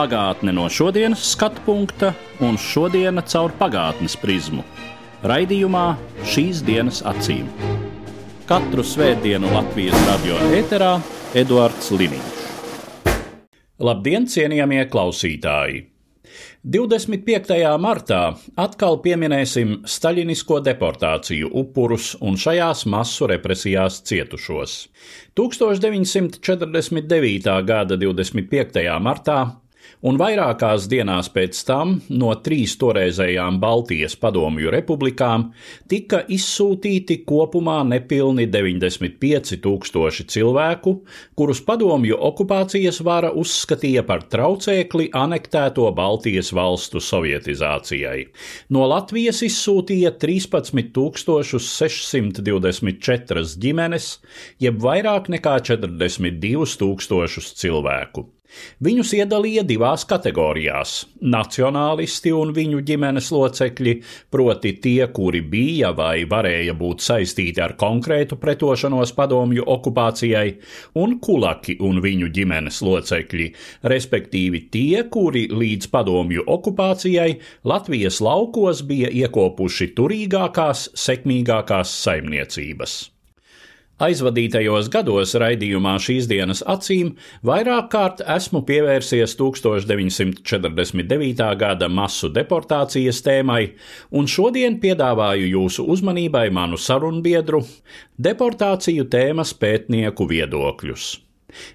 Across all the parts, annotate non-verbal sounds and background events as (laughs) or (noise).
Pagātne no šodienas skatu punkta un šodienas caur pagātnes prizmu. Raidījumā šīs dienas acīm. Katru svētdienu Latvijas radio eterā Eduards Liniņš. Labdien, cienījamie klausītāji! 25. martā atkal pieminēsim staļinisko deportāciju upurus un šajās masu represijās cietušos. 1949. gada 25. martā un vairākās dienās pēc tam no trīs toreizējām Baltijas padomju republikām tika izsūtīti kopumā nepilni 95 tūkstoši cilvēku, kurus padomju okupācijas vara uzskatīja par traucēkli anektēto Baltijas valstu sovietizācijai. No Latvijas izsūtīja 13 624 ģimenes, jeb vairāk nekā 42 tūkstošus cilvēku. Viņus iedalīja divās kategorijās - nacionālisti un viņu ģimenes locekļi, proti tie, kuri bija vai varēja būt saistīti ar konkrētu pretošanos padomju okupācijai, un kulaki un viņu ģimenes locekļi, respektīvi tie, kuri līdz padomju okupācijai Latvijas laukos bija iekopuši turīgākās, sekmīgākās saimniecības. Aizvadītajos gados raidījumā šīs dienas acīm vairāk kārt esmu pievērsies 1949. gada masu deportācijas tēmai, un šodien piedāvāju jūsu uzmanībai manu sarunbiedru - deportāciju tēmas pētnieku viedokļus.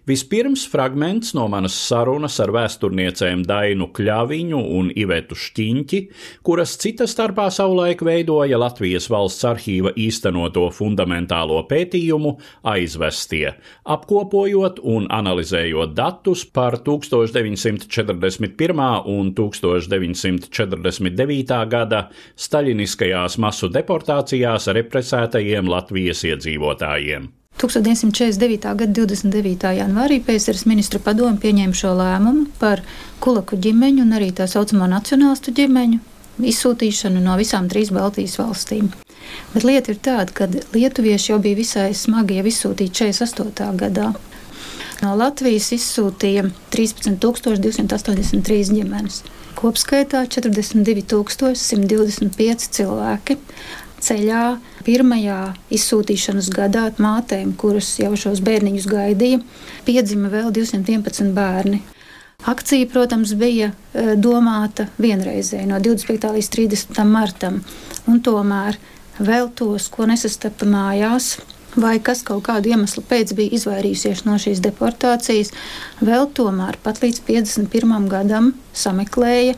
Vispirms fragments no manas sarunas ar vēsturniecēm Dainu Kļaviņu un Ivetu Šķiņķi, kuras cita starpā savulaik veidoja Latvijas valsts arhīva īstenoto fundamentālo pētījumu aizvestie, apkopojot un analizējot datus par 1941. un 1949. gada staļiniskajās masu deportācijās represētajiem Latvijas iedzīvotājiem. 1949. gada 29. janvārī PSRS ministra padomu pieņēma šo lēmumu par kulaku ģimeņu un arī tā saucamo nacionālistu ģimeņu izsūtīšanu no visām trīs Baltijas valstīm. Bet lieta ir tāda, ka lietuvieši jau bija visai smagi jau izsūtīti 48. gadā. No Latvijas izsūtīja 13,283 ģimenes. Kopskaitā 42,125 cilvēki ceļā pirmajā izsūtīšanas gadā mātēm, kuras jau šos bērniņus gaidīja, piedzima vēl 211 bērni. Akcija, protams, bija e, domāta vienreizēji no 25. līdz 30. martam, un tomēr vēl tos, ko nesastapa mājās, vai kas kaut kādu iemeslu pēc bija izvairījušies no šīs deportācijas, vēl tomēr pat līdz 51. gadam sameklēja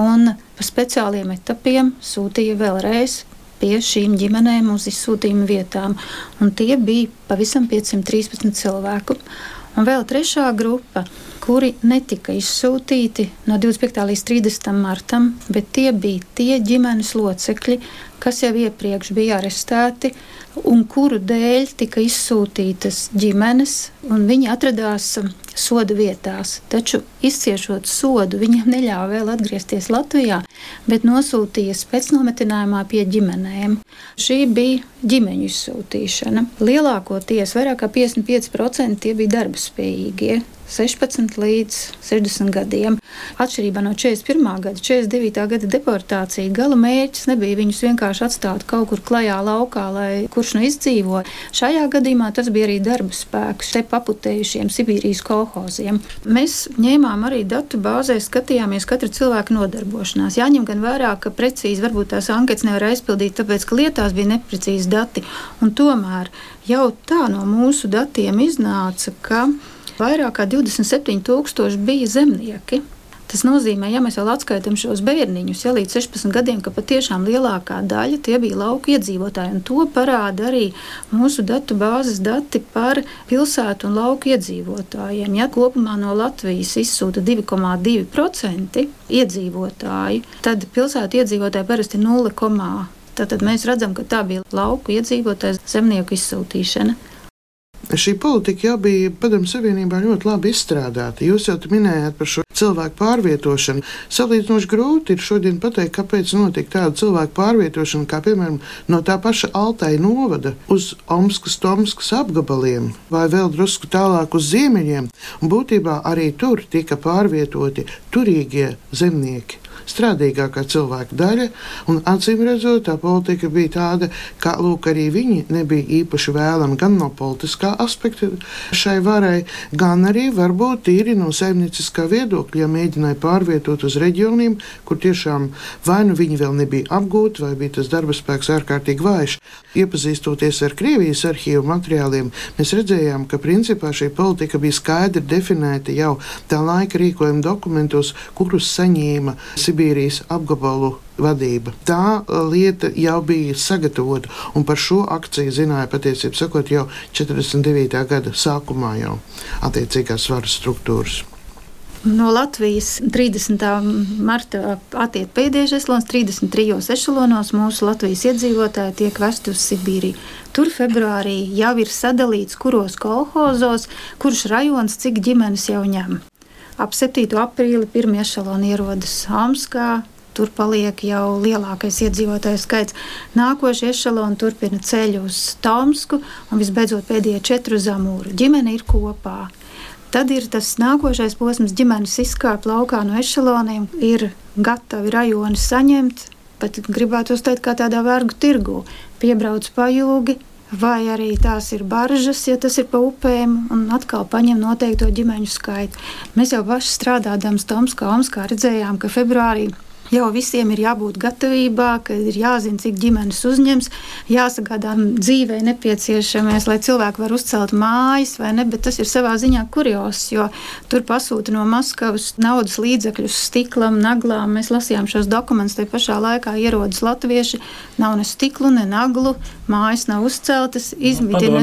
un pa speciāliem etapiem sūtīja vēlreiz pie šīm ģimenēm uz izsūtījuma vietām. Un tie bija pavisam 513 cilvēku. Un vēl trešā grupa, kuri netika izsūtīti no 25. līdz 30. martam, bet tie bija tie ģimenes locekļi, kas jau iepriekš bija arestēti un kuru dēļ tika izsūtītas ģimenes, un viņi atradās soda vietās. Taču, izciešot sodu, viņiem neļāva vēl atgriezties Latvijā, bet nosūtīja pēcnometinājumā pie ģimenēm. Šī bija ģimeņu izsūtīšana. Lielākoties, vairāk kā 55% tie bija darbspējīgie. 16 līdz 60 gadiem. Atšķirībā no 41. gada, 49. gada deportācija, gala mērķis nebija viņus vienkārši atstāt kaut kur klajā laukā, lai kurš nu izdzīvo. Šajā gadījumā tas bija arī darba spēks, te paputējušiem Sibīrijas kolhoziem. Mēs ņēmām arī datu bāzē, skatījāmies katra cilvēka nodarbošanās. Jāņem gan vērā, ka precīzi varbūt tās anketas nevar aizpildīt, tāpēc, ka lietās bija neprecīzi dati. Un tomēr jau tā no mūsu datiem iznāca, ka vairāk kā 27,000 bija zemnieki. Tas nozīmē, ja mēs vēl atskaitām šos bērniņus, ja līdz 16 gadiem, ka patiešām lielākā daļa tie bija lauku iedzīvotāji. Un to parāda arī mūsu datu bāzes dati par pilsētu un lauku iedzīvotājiem. Ja kopumā no Latvijas izsūta 2,2% iedzīvotāju, tad pilsētu iedzīvotāji parasti ir 0,5%. Tad mēs redzam, ka tā bija lauku iedzīvotāju zemnieku izsūtīšana. Šī politika jau bija Padomu Savienībā ļoti labi izstrādāta. Jūs jau minējāt par šo cilvēku pārvietošanu. Salīdzinoši grūti ir šodien pateikt, kāpēc notika tāda cilvēku pārvietošana, kā piemēram no tā paša Altai novada uz Omskas, Tomskas apgabaliem vai vēl drusku tālāk uz ziemeļiem. Būtībā arī tur tika pārvietoti turīgie zemnieki strādīgākā cilvēka daļa, un acīm redzot, tā politika bija tāda, ka lūk, arī viņi nebija īpaši vēlami gan no politiskā aspekta šai varai, gan arī varbūt tīri no saimnieciskā viedokļa, ja mēģināja pārvietot uz reģioniem, kur tiešām vai nu viņi vēl nebija apgūti, vai bija tas darba spēks ārkārtīgi vājš. Iepazīstoties ar Krievijas arhīvu materiāliem, mēs redzējām, ka principā šī politika bija skaidri definēta jau tā laika rīkojuma dokumentos, kurus saņēma Sibīrijas. Sibīrijas apgabalu vadība. Tā uh, lieta jau bija sagatavota, un par šo akciju zināja patiesībā sakot jau 49. gada sākumā jau attiecīgās varas struktūras. No Latvijas 30. marta attiek pēdējais ešalons, 33 ešalonos mūsu Latvijas iedzīvotāji tiek vesti uz Sibīriju. Tur februārī jau ir sadalīts, kuros kolhozos, kurš rajons, cik ģimenes jau ņem. Ap 7. aprīli pirmie ešaloni ierodas Omskā. Tur paliek jau lielākais iedzīvotāju skaits. Nākošie ešaloni turpina ceļu uz Tomsku un visbeidzot pēdējie četri uz Amūru. Ģimene ir kopā. Tad ir tas nākošais posms, ģimenes izkāpa laukā no ešaloniem, ir gatavi rajoni saņemt, pat gribētu uzteikt kā tādā vergu tirgu. Piebrauc pajūgi, vai arī tās ir baržas, ja tas ir pa upēm, un atkal paņem noteikto ģimeņu skaitu. Mēs jau paši strādājot Tomskā, Omskā redzējām, ka februārī jau visiem ir jābūt gatavībā, ka ir jāzina, cik ģimenes uzņems, jāsagādā dzīvē nepieciešamais, lai cilvēki var uzcelt mājas vai ne, bet tas ir savā ziņā kurios, jo tur pasūta no Maskavas naudas līdzekļus stiklam, naglām. Mēs lasījām šos dokumentus, te pašā laikā ierodas latvieši, nav ne stiklu, ne naglu, mājas nav uzceltas, izmitina.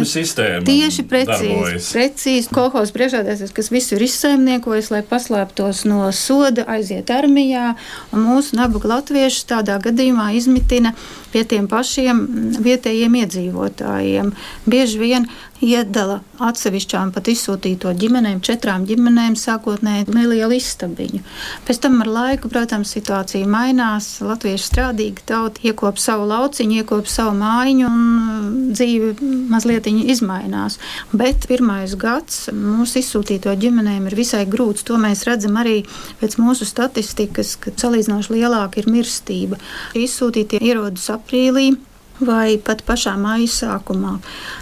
Tieši precīzi, precīzi kolhos priekšādēsies, kas visu ir izsaimniekojis, lai paslēptos no soda, aiziet armijā, un mūsu nabaga latvieši tādā gadījumā izmitina pie tiem pašiem vietējiem iedzīvotājiem. Bieži vien iedala atsevišķām pat izsūtīto ģimenēm, četrām ģimenēm, sākotnēji nelielu istabiņu. Pēc tam ar laiku, protams, situācija mainās. Latvieši strādīgi tauta iekop savu lauciņu, iekop savu mājiņu un uh, dzīve mazliet izmainās. Bet pirmais gads mūsu izsūtīto ģimenēm ir visai grūts. To mēs redzam arī pēc mūsu statistikas, ka salīdzinoši lielāka ir mirstība. Izsūtītie ierodas aprīlī vai pat pašā maija sākumā.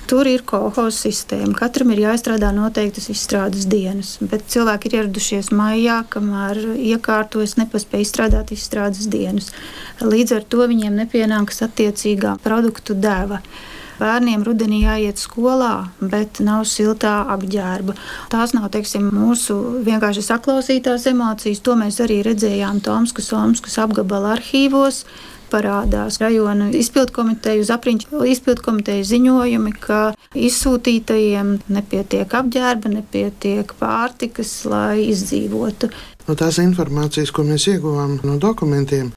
Tur ir kolekcijas sistēma. Katram ir jāizstrādā noteiktas izstrādes dienas, bet cilvēki ir ieradušies maijā, kamēr iekārtojas, nepaspēja izstrādāt izstrādes dienas. Līdz ar to viņiem nepienāks attiecīgā produktu deva. Bērniem rudenī jāiet skolā, bet nav siltā apģērba. Tās nav teiksim, mūsu vienkārši saklausītās emocijas. To mēs arī redzējām Tomskas, Somskas apgabala arhīvos parādās rajona izpildkomiteju, uz apriņķu izpildkomiteju ziņojumi, ka izsūtītajiem nepietiek apģērba, nepietiek pārtikas, lai izdzīvotu. No tās informācijas, ko mēs ieguvām no dokumentiem,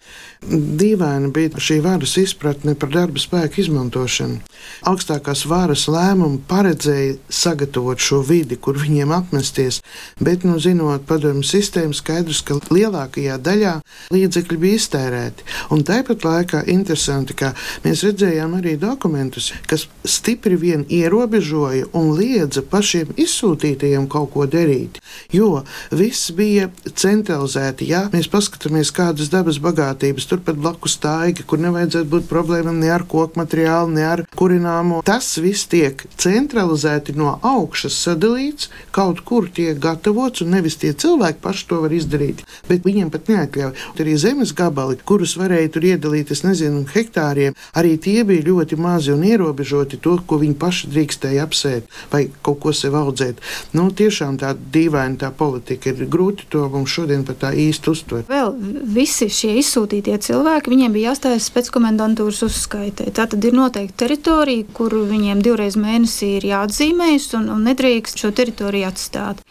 dīvaina bija šī varas izpratne par darba spēku izmantošanu. Augstākās varas lēmumu paredzēja sagatavot šo vidi, kur viņiem apmesties, bet, nu, zinot padomu sistēmu, skaidrs, ka lielākajā daļā līdzekļi bija iztērēti. Un tāpat laikā interesanti, ka mēs redzējām arī dokumentus, kas stipri vien ierobežoja un liedza pašiem izsūtītajiem kaut ko darīt, jo viss bija centralizēti. Ja mēs paskatāmies, kādas dabas bagātības turpat blakus stāigi, kur nevajadzētu būt problēmām ne ar koku materiālu, ne ar kurināmo, tas viss tiek centralizēti no augšas sadalīts, kaut kur tiek gatavots, un nevis tie cilvēki paši to var izdarīt, bet viņiem pat neatļauj. Arī zemes gabali, kurus varēja tur iedalīt, es nezinu, hektāriem, arī tie bija ļoti mazi un ierobežoti to, ko viņi paši drīkstēja apsēt vai kaut ko sev audzēt. Nu, tiešām tā dīvaina tā politika ir grūti to mums šodien pat tā īsti uztver. Vēl visi šie izsūtītie cilvēki, viņiem bija jāstājas spēckomendantūras uzskaitē. Tā tad ir noteikta teritorija, kur viņiem divreiz mēnesī ir jāatzīmējas un, un nedrīkst šo teritoriju atstāt.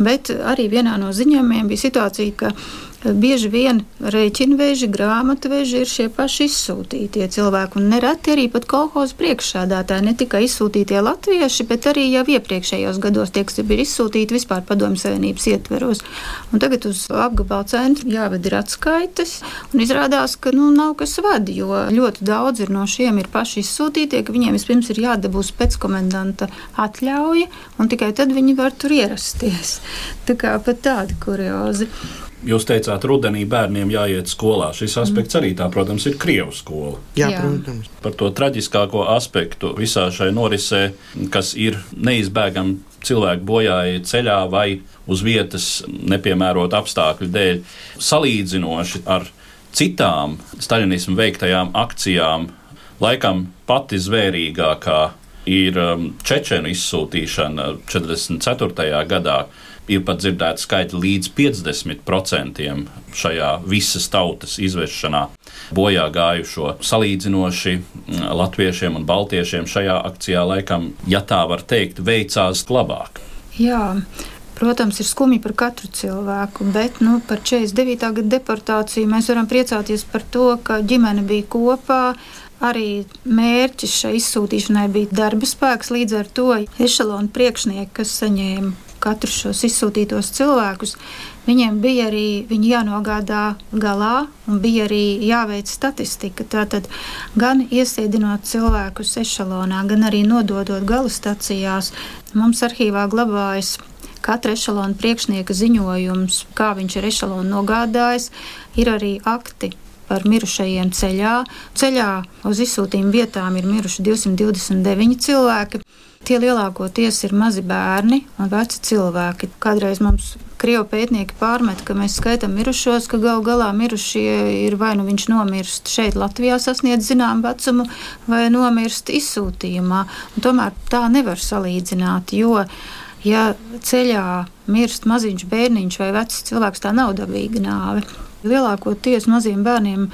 Bet arī vienā no ziņojumiem bija situācija, ka bieži vien rēķinveži, grāmatveži ir šie paši izsūtītie cilvēki. Un nereti arī pat kolhozu priekšsādātāji, ne tikai izsūtītie latvieši, bet arī jau iepriekšējos gados tie, kas ir izsūtīti vispār padomju savienības ietveros. Un tagad uz apgabalu centru jāved ir atskaites, un izrādās, ka nu, nav kas vada, jo ļoti daudz no šiem ir paši izsūtītie, ka viņiem vispirms ir jādabūs pēc komendanta atļauja, un tikai tad viņi var tur ierasties. Tā kā pat tādi kuriozi. Jūs teicāt, rudenī bērniem jāiet skolā. Šis aspekts arī tā, protams, ir Krievijas skola. Jā, protams. Par to traģiskāko aspektu visā šai norisē, kas ir neizbēgami cilvēku bojāja ceļā vai uz vietas nepiemērot apstākļu dēļ, salīdzinoši ar citām staļinismu veiktajām akcijām, laikam pati zvērīgākā ir um, Čečenu izsūtīšana 44. gadā ir pat dzirdēti skaitļi līdz 50% šajā visas tautas izvešanā bojā gājušo. Salīdzinoši mm, latviešiem un baltiešiem šajā akcijā laikam, ja tā var teikt, veicās labāk. Jā. Protams, ir skumji par katru cilvēku, bet nu, par 49. gada deportāciju mēs varam priecāties par to, ka ģimene bija kopā, Arī mērķis šai izsūtīšanai bija darba spēks, līdz ar to ešalonu priekšnieki, kas saņēma katru šos izsūtītos cilvēkus, viņiem bija arī viņi jānogādā galā un bija arī jāveic statistika. Tātad gan iesēdinot cilvēkus ešalonā, gan arī nododot galu stacijās, mums arhīvā glabājas katra ešalona priekšnieka ziņojums, kā viņš ir ešalonu nogādājis, ir arī akti par mirušajiem ceļā. Ceļā uz izsūtījumu vietām ir miruši 229 cilvēki. Tie lielākoties ir mazi bērni un veci cilvēki. Kādreiz mums krievu pētnieki pārmet, ka mēs skaitām mirušos, ka gal galā mirušie ir vai nu viņš nomirst šeit, Latvijā, sasniedz zināmu vecumu, vai nomirst izsūtījumā. Un tomēr tā nevar salīdzināt, jo ja ceļā mirst maziņš bērniņš vai vecs cilvēks, tā nav dabīga nāve. Lielākoties maziem bērniem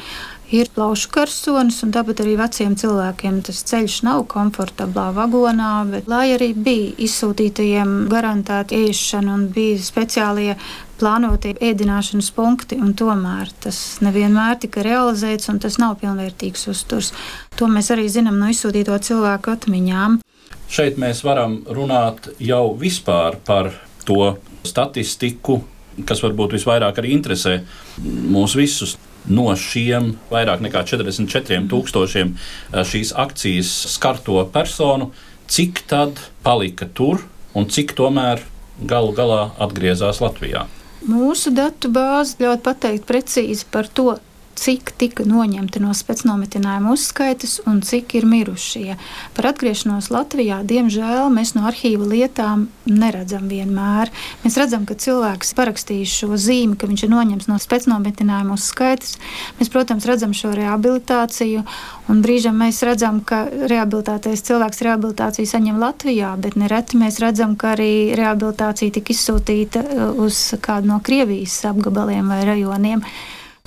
ir plaušu karsonis, un tāpat arī veciem cilvēkiem tas ceļš nav komfortablā vagonā, bet lai arī bija izsūtītajiem garantēta ēšana un bija speciālie plānotie ēdināšanas punkti, un tomēr tas nevienmēr tika realizēts, un tas nav pilnvērtīgs uzturs. To mēs arī zinām no izsūtīto cilvēku atmiņām. Šeit mēs varam runāt jau vispār par to statistiku, kas varbūt visvairāk arī interesē mūs visus. No šiem vairāk nekā 44,000 eh, šīs akcijas skarto personu, cik tad palika tur un cik tomēr galu galā atgriezās Latvijā? Mūsu datu bāze ļauj pateikt precīzi par to, cik tika noņemti no spēcnometinājuma uzskaitas un cik ir mirušie. Par atgriešanos Latvijā, diemžēl, mēs no arhīva lietām neredzam vienmēr. Mēs redzam, ka cilvēks parakstījis šo zīmi, ka viņš ir noņemts no spēcnometinājuma uzskaitas. Mēs, protams, redzam šo rehabilitāciju, un brīžam mēs redzam, ka rehabilitētais cilvēks rehabilitāciju saņem Latvijā, bet nereti mēs redzam, ka arī rehabilitācija tika izsūtīta uh, uz kādu no Krievijas apgabaliem vai rajoniem.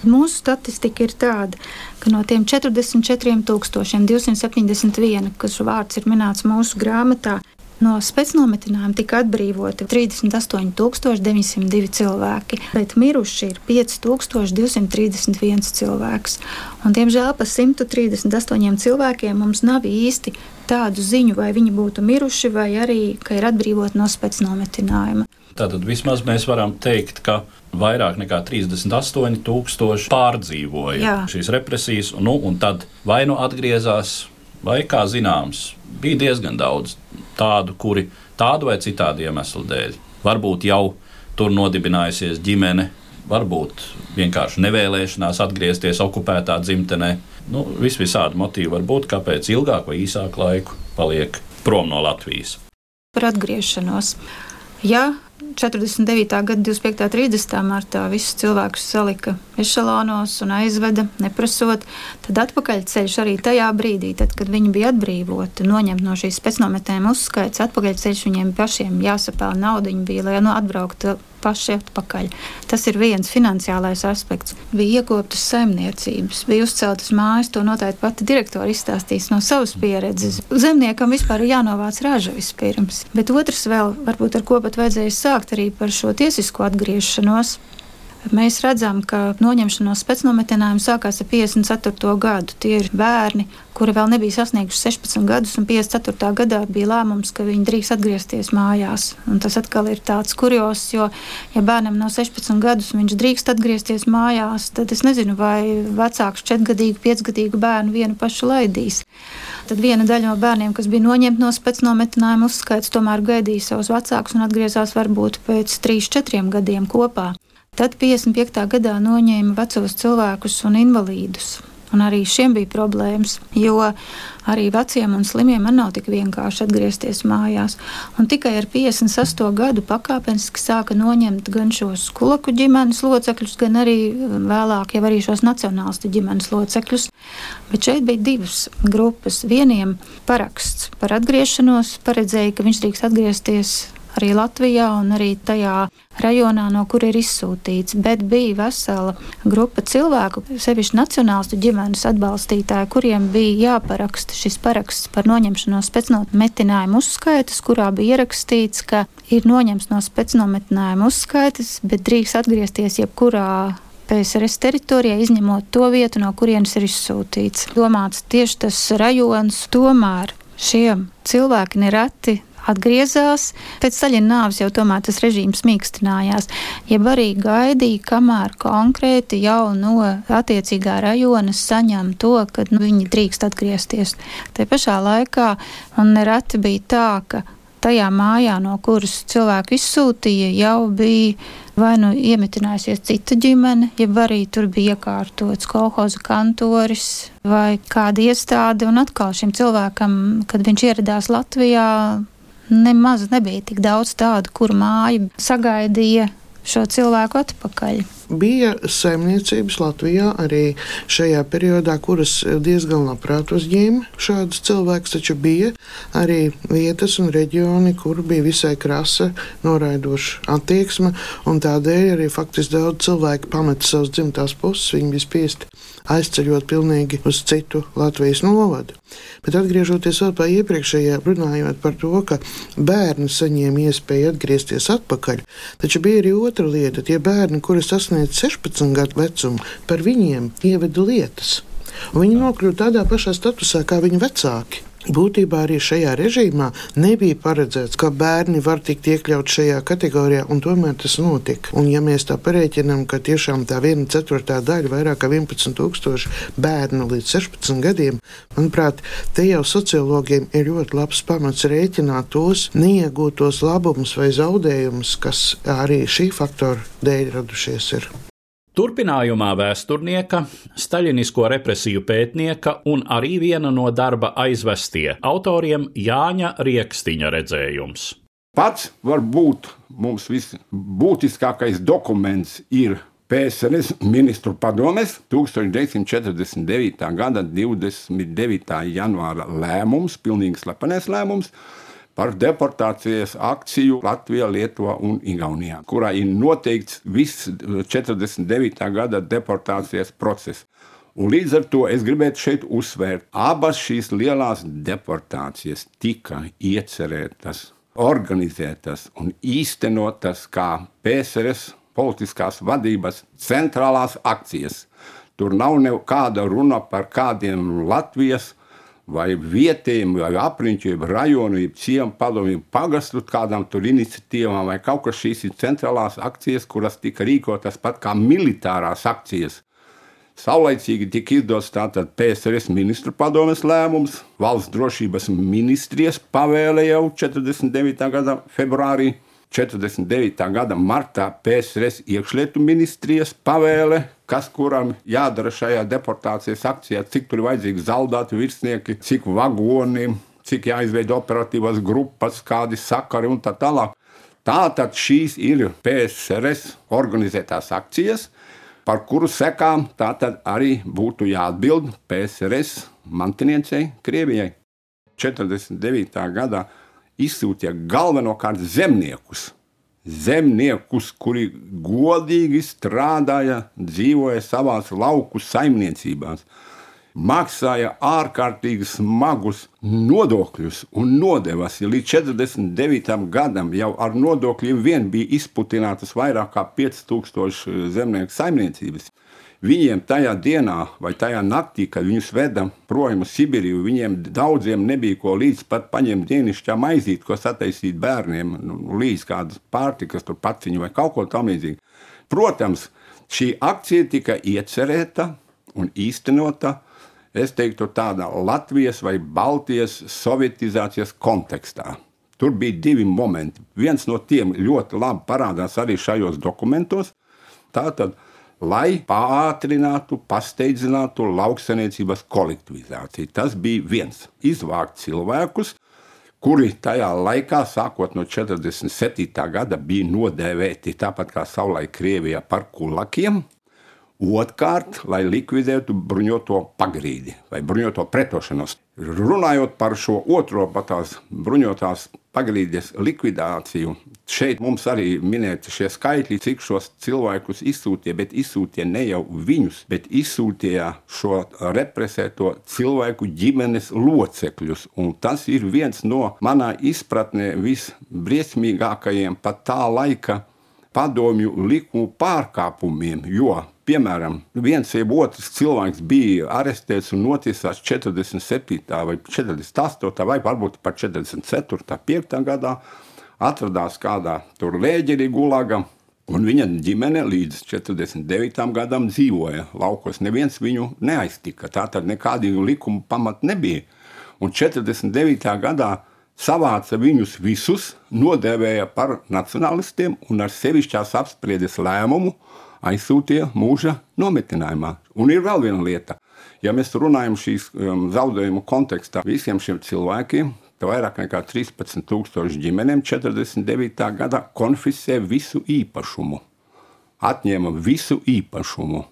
Mūsu statistika ir tāda, ka no tiem 44,271, kas vārds ir minēts mūsu grāmatā, No spēcnometinājuma tika atbrīvoti 38,902 cilvēki, bet miruši ir 5,231 cilvēks. Un, diemžēl par 138 cilvēkiem mums nav īsti tādu ziņu, vai viņi būtu miruši, vai arī ir atbrīvoti no spēcnometinājuma. Tātad vismaz mēs varam teikt, ka vairāk nekā 38,000 pārdzīvoja Jā. šīs represijas, nu, un tad vai nu atgriezās, vai kā zināms, bija diezgan daudz tādu, kuri tādu vai citādu iemeslu dēļ varbūt jau tur nodibinājusies ģimene, varbūt vienkārši nevēlēšanās atgriezties okupētā dzimtenē. Nu, vis visādi motīvi var būt, kāpēc ilgāk vai īsāk laiku paliek prom no Latvijas. Par atgriešanos. Ja 49. gada 25. un 30. martā visus cilvēkus salika ešalonos un aizveda, neprasot, tad atpakaļceļš arī tajā brīdī, tad, kad viņi bija atbrīvoti, noņemt no šīs pēcnometnēm uzskaits, atpakaļceļš viņiem pašiem jāsapēl naudu, bija, lai nu, atbrauktu paši atpakaļ. Tas ir viens finansiālais aspekts. Bija iekoptas saimniecības, bija uzceltas mājas, to noteikti pati direktori izstāstīs no savas pieredzes. Zemniekam vispār ir jānovāc raža vispirms. Bet otrs vēl, varbūt ar ko pat vajadzēja sākt arī par šo tiesisko atgriešanos. Mēs redzam, ka noņemšanās pēcnometinājumu sākās ar 54. gadu. Tie ir bērni, kuri vēl nebija sasnieguši 16 gadus, un 54. gadā bija lēmums, ka viņi drīkst atgriezties mājās. Un tas atkal ir tāds kurjos, jo, ja bērnam nav 16 gadus, viņš drīkst atgriezties mājās, tad es nezinu, vai vecāks 4-gadīgu, 5-gadīgu bērnu vienu pašu laidīs. Tad viena daļa no bērniem, kas bija noņemta no pēcnometinājuma uzskaits, tomēr gaidīja savus vecākus un atgriezās varbūt pēc 3-4 gadiem kopā. Tad 55. gadā noņēma vecos cilvēkus un invalīdus. Un arī šiem bija problēmas, jo arī veciem un slimiem man nav tik vienkārši atgriezties mājās. Un tikai ar 58 gadu pakāpeniski sāka noņemt gan šos kulaku ģimenes locekļus, gan arī vēlāk jau arī šos nacionālistu ģimenes locekļus. Bet šeit bija divas grupas. Vieniem paraksts par atgriešanos paredzēja, ka viņš drīkst atgriezties arī Latvijā un arī tajā rajonā, no kur ir izsūtīts. Bet bija vesela grupa cilvēku, sevišķi nacionālistu ģimenes atbalstītāji, kuriem bija jāparaksta šis paraksts par noņemšanos pēcnometinājuma uzskaitas, kurā bija ierakstīts, ka ir noņemts no pēcnometinājuma uzskaitas, bet drīkst atgriezties jebkurā PSRS teritorijā, izņemot to vietu, no kurienes ir izsūtīts. Domāts tieši tas rajons, tomēr šiem cilvēki nereti atgriezās. Pēc Staļina nāves jau tomēr tas režīms mīkstinājās, jeb arī gaidīja, kamēr konkrēti jau no attiecīgā rajona saņem to, ka nu, viņi drīkst atgriezties. Te pašā laikā un nereti bija tā, ka tajā mājā, no kuras cilvēku izsūtīja, jau bija vai nu iemetinājusies cita ģimene, jeb arī tur bija iekārtots kolhoza kantoris vai kāda iestāde. Un atkal šim cilvēkam, kad viņš ieradās Latvijā, nemaz nebija tik daudz tādu, kur māja sagaidīja šo cilvēku atpakaļ. Bija saimniecības Latvijā arī šajā periodā, kuras diezgan labprāt uzņēma šādus cilvēkus, taču bija arī vietas un reģioni, kur bija visai krasa, noraidoša attieksme, un tādēļ arī faktiski daudz cilvēku pameta savas dzimtās puses, viņi bija spiesti aizceļot pilnīgi uz citu Latvijas novadu. Bet atgriežoties pie iepriekšējā, runājot par to, ka bērni saņēma iespēju atgriezties atpakaļ, taču bija arī otra lieta. Tie bērni, kuri sasniedz 16 gadu vecumu, par viņiem ieveda lietas. Viņi nokļuva tādā pašā statusā kā viņu vecāki. Būtībā arī šajā režīmā nebija paredzēts, ka bērni var tikt iekļauts šajā kategorijā, un tomēr tas notika. Un, ja mēs tā pareiķinām, ka tiešām tā viena ceturtā daļa, vairāk kā 11,000 bērnu līdz 16 gadiem, manuprāt, te jau sociologiem ir ļoti labs pamats rēķināt tos neiegūtos labumus vai zaudējumus, kas arī šī faktora dēļ radušies. Ir. Turpinājumā vēsturnieka, staļinisko represiju pētnieka un arī viena no darba aizvestie autoriem Jāņa Rieksniņa redzējums. Pats varbūt mums visbūtiskākais dokuments ir PSRS ministru padomes 1949. gada 29. janvāra lēmums, pilnīgi slepenais lēmums, par deportācijas akciju Latvijā, Lietuvā un Igaunijā, kurā ir noteikts viss 49. gada deportācijas process. Un līdz ar to es gribētu šeit uzsvērt, abas šīs lielās deportācijas tika iecerētas, organizētas un īstenotas kā PSRS politiskās vadības centrālās akcijas. Tur nav nekāda runa par kādiem Latvijas vai vietējiem, vai apriņķiem, rajonu, ciemu padomju pagastu kādām tur iniciatīvām, vai kaut kas šīs ir centrālās akcijas, kuras tika rīkotas pat kā militārās akcijas. Saulaicīgi tika izdots tātad PSRS ministru padomes lēmums, valsts drošības ministrijas pavēle jau 49. gada februārī, 49. gada martā PSRS iekšlietu ministrijas pavēle kas kuram jādara šajā deportācijas akcijā, cik tur ir vajadzīgi zaldāti virsnieki, cik vagoni, cik jāizveido operatīvās grupas, kādi sakari un tā tālāk. Tātad šīs ir PSRS organizētās akcijas, par kuru sekām tātad arī būtu jāatbild PSRS mantiniecei Krievijai. 49. gadā izsūtīja galvenokārt zemniekus zemniekus, kuri godīgi strādāja, dzīvoja savās lauku saimniecībās. maksāja ārkārtīgi smagus nodokļus un nodevas. Līdz 49. gadam jau ar nodokļiem vien bija izputinātas vairāk kā 5000 zemnieku saimniecības. Viņiem tajā dienā vai tajā naktī, kad viņus veda projām uz Sibīriju, viņiem daudziem nebija ko līdz pat paņemt dienasčā maizīt, ko sataisīt bērniem, nu, līdz kādas pārtikas, tur paciņu vai kaut ko tamlīdzīgu. Protams, šī akcija tika iecerēta un īstenota es teiktu, tādā Latvijas vai Baltijas sovietizācijas kontekstā. Tur bija divi momenti. Viens no tiem ļoti labi parādās arī šajos dokumentos. Tātad, lai pātrinātu, pasteidzinātu lauksaimniecības kolektivizāciju. Tas bija viens. Izvākt cilvēkus, kuri tajā laikā, sākot no 47. gada, bija nodēvēti tāpat kā savulaik Krievijā par kulakiem, Otrkārt, lai likvidētu bruņoto pagrīdi vai bruņoto pretošanos. Runājot par šo otro patās bruņotās pagrīdes likvidāciju, šeit mums arī minēti šie skaitļi, cik šos cilvēkus izsūtīja, bet izsūtīja ne jau viņus, bet izsūtīja šo represēto cilvēku ģimenes locekļus. Un tas ir viens no manā izpratnē visbriesmīgākajiem pat tā laika padomju likumu pārkāpumiem, jo piemēram, viens vai otrs cilvēks bija arestēts un notiesāts 47. vai 48. vai varbūt pat 44. 5. gadā, atradās kādā tur lēģerī gulagā. Un viņa ģimene līdz 49. gadam dzīvoja laukos. Neviens viņu neaiztika. Tā tad nekādu likumu pamatu nebija. Un 49. gadā savāca viņus visus, nodēvēja par nacionālistiem un ar sevišķās apspriedes lēmumu aizsūtīja mūža nometinājumā. Un ir vēl viena lieta. Ja mēs runājam šīs um, zaudējumu kontekstā, visiem šiem cilvēkiem, vairāk nekā 13,000 ģimenēm 49. gadā konfiscē visu īpašumu. Atņēma visu īpašumu.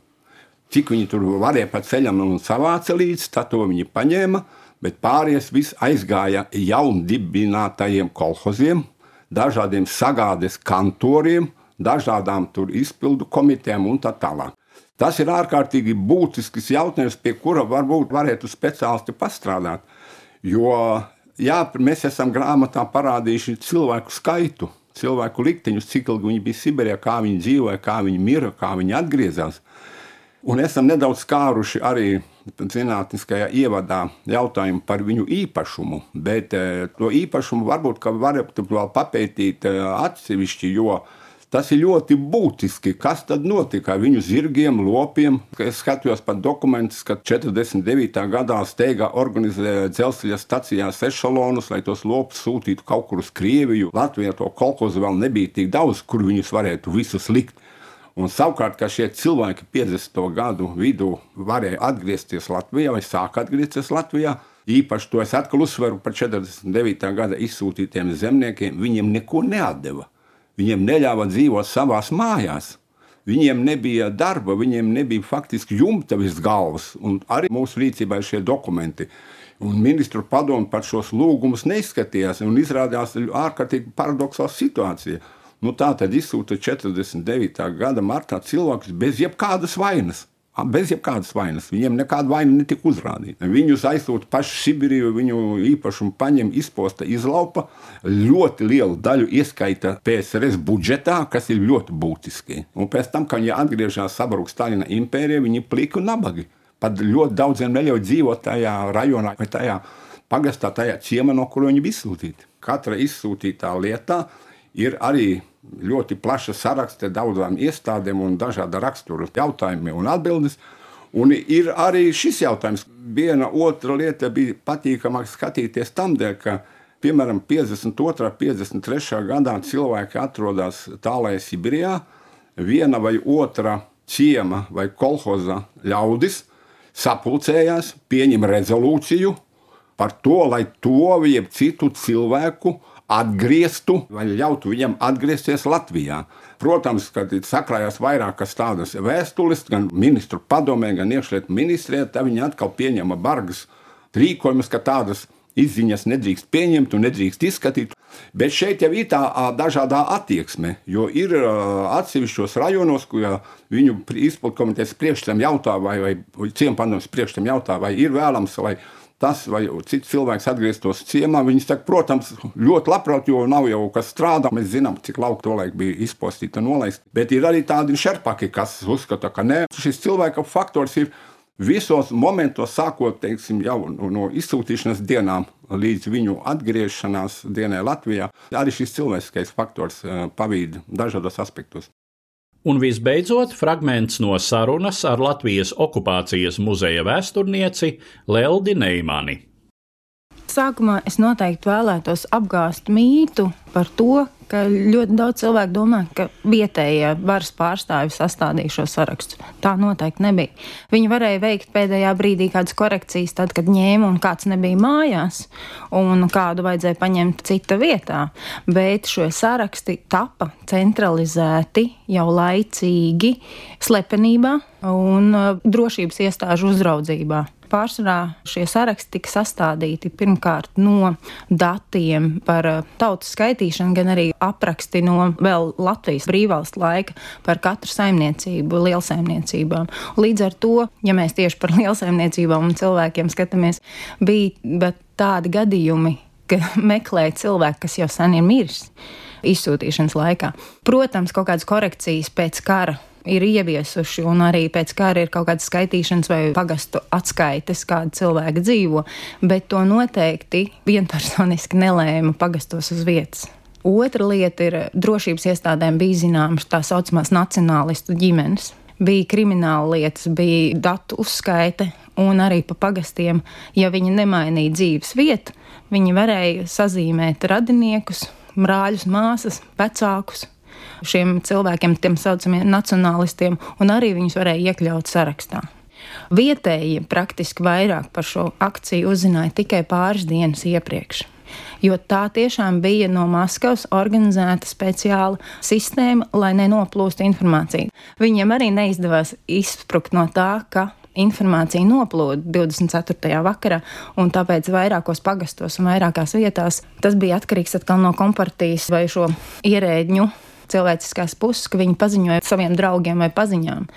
Cik viņi tur varēja pa ceļam un savāca līdzi, tā to viņi paņēma, bet pārējais viss aizgāja jaundibinātajiem kolhoziem, dažādiem sagādes kantoriem, dažādām izpildu komitejām un tā tālāk. Tas ir ārkārtīgi būtisks jautājums, pie kura varbūt varētu speciālisti pastrādāt. Jo jā, mēs esam grāmatā parādījuši cilvēku skaitu, cilvēku likteņus, cik ilgi viņi bija Sibīrijā, kā viņi dzīvoja, kā viņi mira, kā viņi atgriezās. Un esam nedaudz skāruši arī zinātniskajā ievadā jautājumu par viņu īpašumu, bet eh, to īpašumu varbūt varat vēl papētīt eh, atsevišķi, jo Tas ir ļoti būtiski. Kas tad notika ar viņu zirgiem, lopiem? Es skatījos pat dokumentus, ka 49. gadā steigā organizēja dzelzceļa stacijās ešalonus, lai tos lopus sūtītu kaut kur uz Krieviju. Latvijā to kolkozu vēl nebija tik daudz, kur viņus varētu visus likt. Un savukārt, ka šie cilvēki 50. gadu vidū varēja atgriezties Latvijā vai sāk atgriezties Latvijā, īpaši to es atkal uzsveru par 49. gada izsūtītiem zemniekiem, viņiem neko neatdeva. Viņiem neļāva dzīvot savās mājās. Viņiem nebija darba, viņiem nebija faktiski jumta virs galvas. Arī mūsu rīcībā ir šie dokumenti. Un ministru padomu par šos lūgumus neizskatījās. Izrādījās ārkārtīgi paradoxāla situācija. Nu, tā tad izsūta 49. gada martā cilvēkus bez jebkādas vainas bez jebkādas vainas. Viņiem nekāda vaina netika uzrādīta. Viņus aizsūta paši Sibīrijā, viņu īpašumu paņem, izposta, izlaupa. Ļoti lielu daļu ieskaita PSRS budžetā, kas ir ļoti būtiski. Un pēc tam, kad viņi atgriežas sabruka Stalina impērijā, viņi plika un nabagi. Pat ļoti daudziem neļauj dzīvot tajā rajonā vai tajā pagastā, tajā ciemā, no kur viņi bija izsūtīti. Katra izsūtītā lietā ir arī ļoti plaša saraksta daudzām iestādēm un dažāda rakstura jautājumiem un atbildes. Un ir arī šis jautājums. Viena otra lieta bija patīkamāk skatīties tam dēļ, ka, piemēram, 52. un 53. gadā cilvēki atrodas tālākajā Sibīrijā, viena vai otra ciema vai kolhoza ļaudis sapulcējās, pieņem rezolūciju par to, lai to vai citu cilvēku atgrieztu vai ļautu viņam atgriezties Latvijā. Protams, kad sakrājās vairākas tādas vēstules, gan ministru padomē, gan iekšlietu ministrijā, tad viņi atkal pieņēma bargas rīkojumus, ka tādas izziņas nedrīkst pieņemt un nedrīkst izskatīt. Bet šeit jau ir tā dažādā attieksme, jo ir atsevišķos rajonos, kur viņu izpildu komitejas priekšstam jautā, vai, vai ciempandos priekšstam jautā, vai ir vēlams, lai tas vai cits cilvēks atgrieztos ciemā. Viņi saka, protams, ļoti labprāt, jo nav jau kas strādā. Mēs zinām, cik lauka tolaik bija izpostīta nolaista. Bet ir arī tādi šerpaki, kas uzskata, ka nē, šis cilvēka faktors ir visos momentos, sākot teiksim, jau no izsūtīšanas dienām līdz viņu atgriešanās dienai Latvijā, arī šis cilvēciskais faktors eh, pavīd dažādos aspektos. Un visbeidzot, fragments no sarunas ar Latvijas okupācijas muzeja vēsturnieci Leldi Neimani. Sākumā es noteikti vēlētos apgāzt mītu par to, ka ļoti daudz cilvēku domā, ka vietējie varas pārstāvji sastādīja šo sarakstu. Tā noteikti nebija. Viņi varēja veikt pēdējā brīdī kādas korekcijas, tad, kad ņēma un kāds nebija mājās, un kādu vajadzēja paņemt cita vietā. Bet šie saraksti tapa centralizēti jau laicīgi, slepenībā un uh, drošības iestāžu uzraudzībā. Pārsvarā šie saraksti tika sastādīti pirmkārt no datiem par uh, tautas skaitīšanu, gan arī apraksti no vēl Latvijas brīvvalsts laika par katru saimniecību, lielsaimniecībām. Līdz ar to, ja mēs tieši par (laughs) lielsaimniecībām un cilvēkiem skatāmies, bija tādi gadījumi, ka (laughs) meklē cilvēku, kas jau sen ir miris izsūtīšanas laikā. Protams, kaut kādas korekcijas pēc kara ir ieviesuši, un arī pēc kara ir kaut kādas skaitīšanas vai pagastu atskaites, kāda cilvēka dzīvo, bet to noteikti vienpersoniski nelēma pagastos uz vietas. Otra lieta ir drošības iestādēm bija zināmas tā saucamās nacionālistu ģimenes. Bija krimināla lietas, bija datu uzskaite, un arī pa pagastiem, ja viņi nemainīja dzīves vietu, viņi varēja sazīmēt radiniekus, brāļus, māsas, vecākus, šiem cilvēkiem, tiem saucamiem nacionālistiem, un arī viņus varēja iekļaut sarakstā. Vietējie praktiski vairāk par šo akciju uzzināja tikai pāris dienas iepriekš. Jo tā tiešām bija no Maskavas organizēta speciāla sistēma, lai nenoplūstu informācija. Viņiem arī neizdevās izsprukt no tā, ka informācija noplūda 24. vakarā, un tāpēc vairākos pagastos un vairākās vietās tas bija atkarīgs atkal no kompartijas vai šo ierēģņu cilvēciskās puses, ka viņi paziņoja saviem draugiem vai paziņām.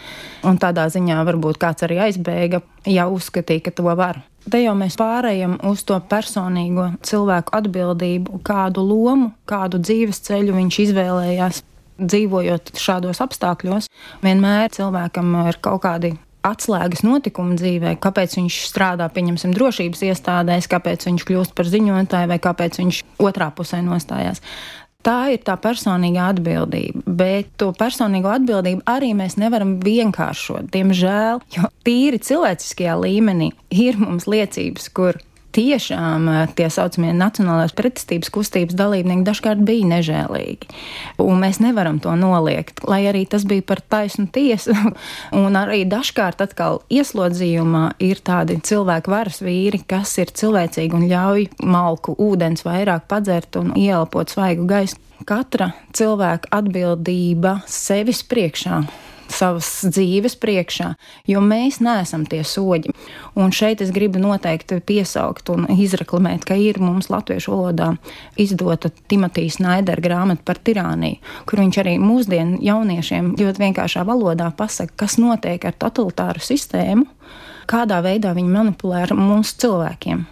Un tādā ziņā varbūt kāds arī aizbēga, ja uzskatīja, ka to var. Te jau mēs pārējām uz to personīgo cilvēku atbildību, kādu lomu, kādu dzīves ceļu viņš izvēlējās. Dzīvojot šādos apstākļos, vienmēr cilvēkam ir kaut kādi atslēgas notikumi dzīvē, kāpēc viņš strādā, pieņemsim, drošības iestādēs, kāpēc viņš kļūst par ziņotāju vai kāpēc viņš otrā pusē nostājās. Tā ir tā personīgā atbildība, bet to personīgo atbildību arī mēs nevaram vienkāršot, diemžēl, jo tīri cilvēciskajā līmenī ir mums liecības, kur tiešām eh, tie saucamie nacionālās pretestības kustības dalībnieki dažkārt bija nežēlīgi. Un mēs nevaram to noliegt, lai arī tas bija par taisnu tiesu. (laughs) Un arī dažkārt atkal ieslodzījumā ir tādi cilvēku varas vīri, kas ir cilvēcīgi un ļauj malku ūdens vairāk padzert un ielpot svaigu gaisu. Katra cilvēka atbildība sevis priekšā savas dzīves priekšā, jo mēs neesam tie soļi. Un šeit es gribu noteikti piesaukt un izreklamēt, ka ir mums latviešu valodā izdota Timotīs Naidera grāmata par tirāniju, kur viņš arī mūsdienu jauniešiem ļoti vienkāršā valodā pasaka, kas notiek ar totalitāru sistēmu, kādā veidā viņi manipulē ar mūsu cilvēkiem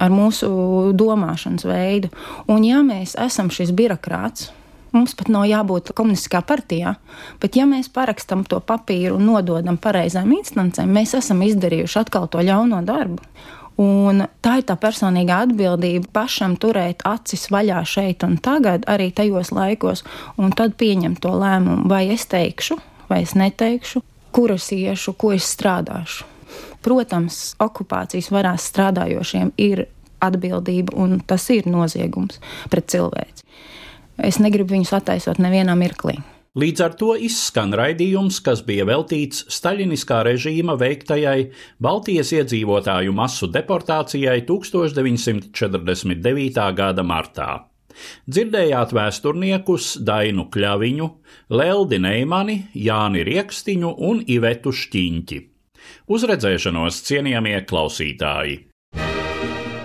ar mūsu domāšanas veidu. Un, ja mēs esam šis birokrāts, Mums pat nav jābūt komunistiskā partijā, bet ja mēs parakstam to papīru un nododam pareizām instancēm, mēs esam izdarījuši atkal to ļauno darbu. Un tā ir tā personīgā atbildība pašam turēt acis vaļā šeit un tagad, arī tajos laikos, un tad pieņemt to lēmumu, vai es teikšu, vai es neteikšu, kur es iešu, ko es strādāšu. Protams, okupācijas varās strādājošiem ir atbildība, un tas ir noziegums pret cilvēci es negribu viņus attaisot nevienā mirklī. Līdz ar to izskan raidījums, kas bija veltīts staļiniskā režīma veiktajai Baltijas iedzīvotāju masu deportācijai 1949. gada martā. Dzirdējāt vēsturniekus Dainu Kļaviņu, Leldi Neimani, Jāni Riekstiņu un Ivetu Šķiņķi. Uz redzēšanos, cienījamie klausītāji!